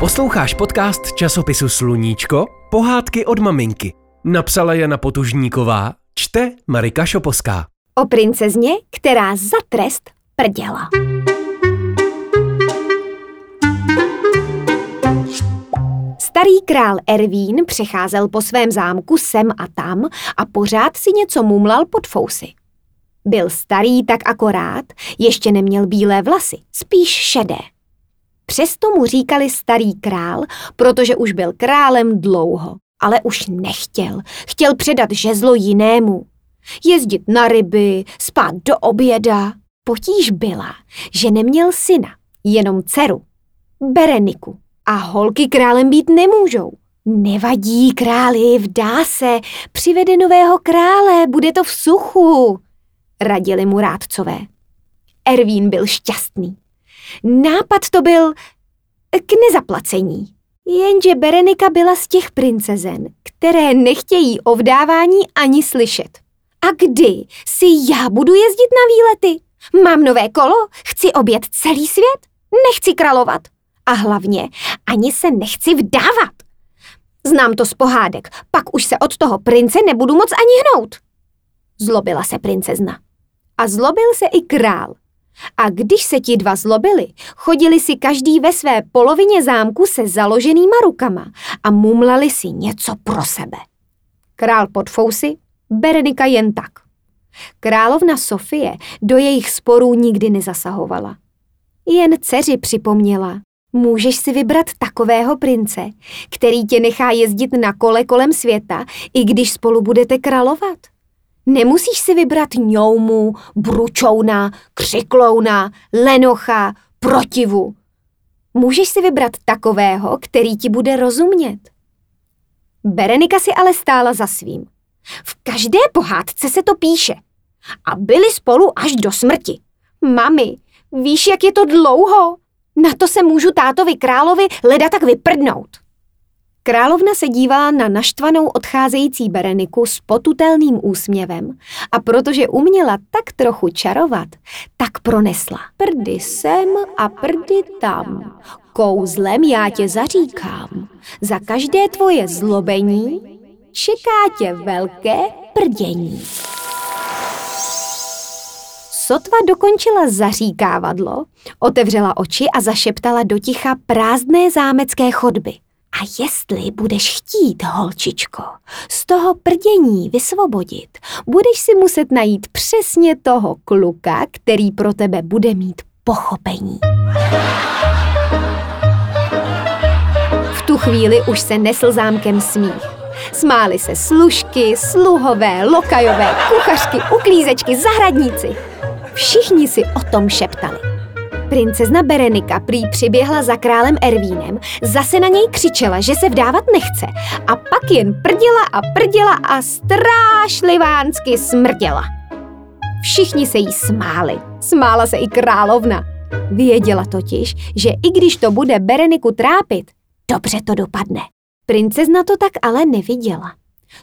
Posloucháš podcast časopisu Sluníčko? Pohádky od maminky. Napsala Jana Potužníková, čte Marika Šoposká. O princezně, která za trest prděla. Starý král Ervín přecházel po svém zámku sem a tam a pořád si něco mumlal pod fousy. Byl starý tak akorát, ještě neměl bílé vlasy, spíš šedé. Přesto mu říkali starý král, protože už byl králem dlouho, ale už nechtěl. Chtěl předat žezlo jinému. Jezdit na ryby, spát do oběda. Potíž byla, že neměl syna, jenom dceru, Bereniku. A holky králem být nemůžou. Nevadí, králi, vdá se, přivede nového krále, bude to v suchu, radili mu rádcové. Ervín byl šťastný. Nápad to byl k nezaplacení. Jenže Berenika byla z těch princezen, které nechtějí o vdávání ani slyšet. A kdy si já budu jezdit na výlety? Mám nové kolo? Chci obět celý svět? Nechci královat. A hlavně ani se nechci vdávat. Znám to z pohádek, pak už se od toho prince nebudu moc ani hnout. Zlobila se princezna. A zlobil se i král. A když se ti dva zlobili, chodili si každý ve své polovině zámku se založenýma rukama a mumlali si něco pro sebe. Král pod fousy, Berenika jen tak. Královna Sofie do jejich sporů nikdy nezasahovala. Jen dceři připomněla, můžeš si vybrat takového prince, který tě nechá jezdit na kole kolem světa, i když spolu budete královat. Nemusíš si vybrat ňoumu, bručouna, křiklouna, lenocha, protivu. Můžeš si vybrat takového, který ti bude rozumět. Berenika si ale stála za svým. V každé pohádce se to píše. A byli spolu až do smrti. Mami, víš, jak je to dlouho? Na to se můžu tátovi královi leda tak vyprdnout. Královna se dívala na naštvanou odcházející Bereniku s potutelným úsměvem a protože uměla tak trochu čarovat, tak pronesla. Prdy sem a prdy tam, kouzlem já tě zaříkám. Za každé tvoje zlobení čeká tě velké prdění. Sotva dokončila zaříkávadlo, otevřela oči a zašeptala do ticha prázdné zámecké chodby – a jestli budeš chtít, holčičko, z toho prdění vysvobodit, budeš si muset najít přesně toho kluka, který pro tebe bude mít pochopení. V tu chvíli už se nesl zámkem smích. Smáli se služky, sluhové, lokajové, kuchařky, uklízečky, zahradníci. Všichni si o tom šeptali. Princezna Berenika prý přiběhla za králem Ervínem, zase na něj křičela, že se vdávat nechce a pak jen prděla a prděla a strášlivánsky smrděla. Všichni se jí smáli. Smála se i královna. Věděla totiž, že i když to bude Bereniku trápit, dobře to dopadne. Princezna to tak ale neviděla.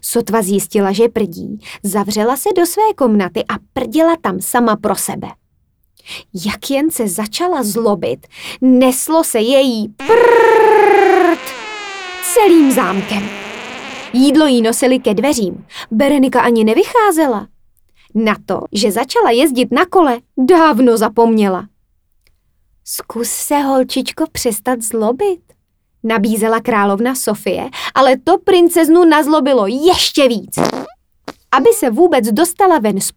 Sotva zjistila, že prdí, zavřela se do své komnaty a prděla tam sama pro sebe. Jak jen se začala zlobit, neslo se její prrrt celým zámkem. Jídlo ke dveřím. Berenika ani nevycházela. Na to, že začala jezdit na kole, dávno zapomněla. Se, holčičko, přestat zlobit, nabízela královna Sofie, ale to princeznu nazlobilo ještě víc. Aby se vůbec dostala ven z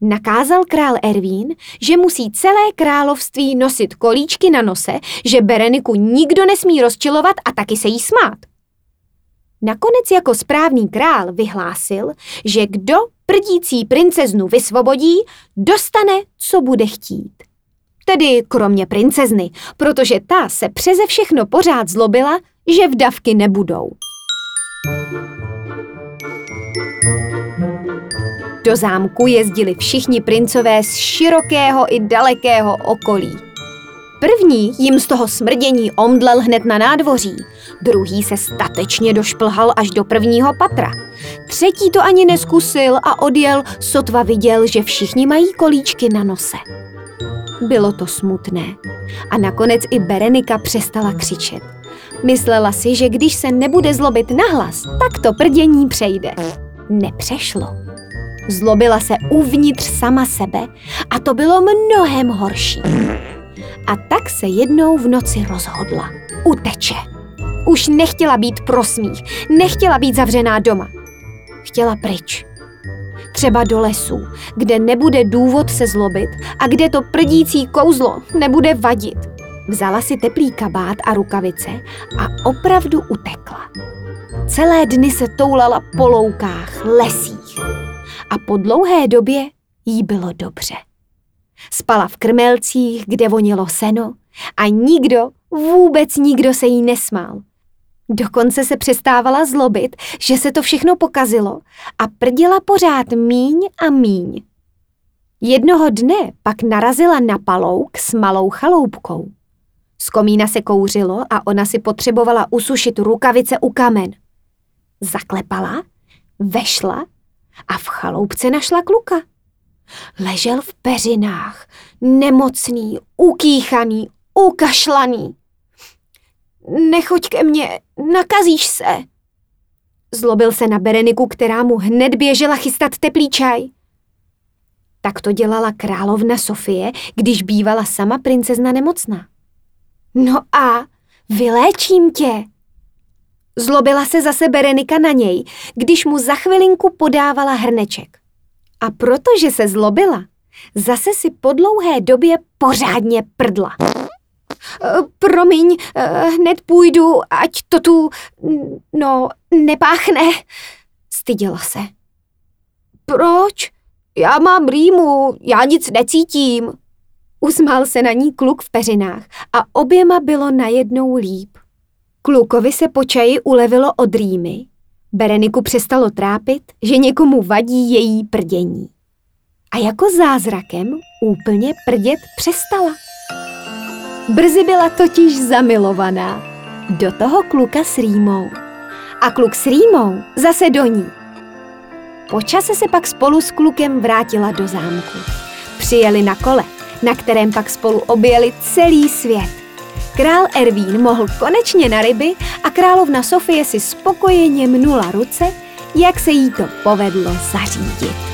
nakázal král Ervín, že musí celé království nosit kolíčky na nose, že Bereniku nikdo nesmí rozčilovat a taky se jí smát. Nakonec jako správný král vyhlásil, že kdo prdící princeznu vysvobodí, dostane, co bude chtít. Tedy kromě princezny, protože ta se přeze všechno pořád zlobila, že vdavky nebudou. Do zámku jezdili všichni princové z širokého i dalekého okolí. První jim z toho smrdění omdlel hned na nádvoří, druhý se statečně došplhal až do prvního patra. Třetí to ani neskusil a odjel, sotva viděl, že všichni mají kolíčky na nose. Bylo to smutné. A nakonec i Berenika přestala křičet. Myslela si, že když se nebude zlobit nahlas, tak to prdění přejde. Nepřešlo. Zlobila se uvnitř sama sebe a to bylo mnohem horší. A tak se jednou v noci rozhodla. Uteče. Už nechtěla být prosmích, nechtěla být zavřená doma. Chtěla pryč. Třeba do lesu, kde nebude důvod se zlobit a kde to prdící kouzlo nebude vadit. Vzala si teplý kabát a rukavice a opravdu utekla. Celé dny se toulala po loukách, lesích a po dlouhé době jí bylo dobře. Spala v krmelcích, kde vonilo seno a nikdo, vůbec nikdo se jí nesmál. Dokonce se přestávala zlobit, že se to všechno pokazilo a prdila pořád míň a míň. Jednoho dne pak narazila na palouk s malou chaloupkou. Z komína se kouřilo a ona si potřebovala usušit rukavice u kamen. Zaklepala, vešla a v chaloupce našla kluka. Ležel v peřinách, nemocný, ukýchaný, ukašlaný. Nechoď ke mně, nakazíš se. Zlobil se na Bereniku, která mu hned běžela chystat teplý čaj. Tak to dělala královna Sofie, když bývala sama princezna nemocná. No a vyléčím tě. Zlobila se zase Berenika na něj, když mu za chvilinku podávala hrneček. A protože se zlobila, zase si po dlouhé době pořádně prdla. Eh, promiň, eh, hned půjdu, ať to tu, no, nepáchne. Styděla se. Proč? Já mám rýmu, já nic necítím. Usmál se na ní kluk v peřinách a oběma bylo najednou líp. Klukovi se po čaji ulevilo od rýmy. Bereniku přestalo trápit, že někomu vadí její prdění. A jako zázrakem úplně prdět přestala. Brzy byla totiž zamilovaná. Do toho kluka s rýmou. A kluk s rýmou zase do ní. Po čase se pak spolu s klukem vrátila do zámku. Přijeli na kole, na kterém pak spolu objeli celý svět. Král Ervín mohl konečně na ryby a královna Sofie si spokojeně mnula ruce, jak se jí to povedlo zařídit.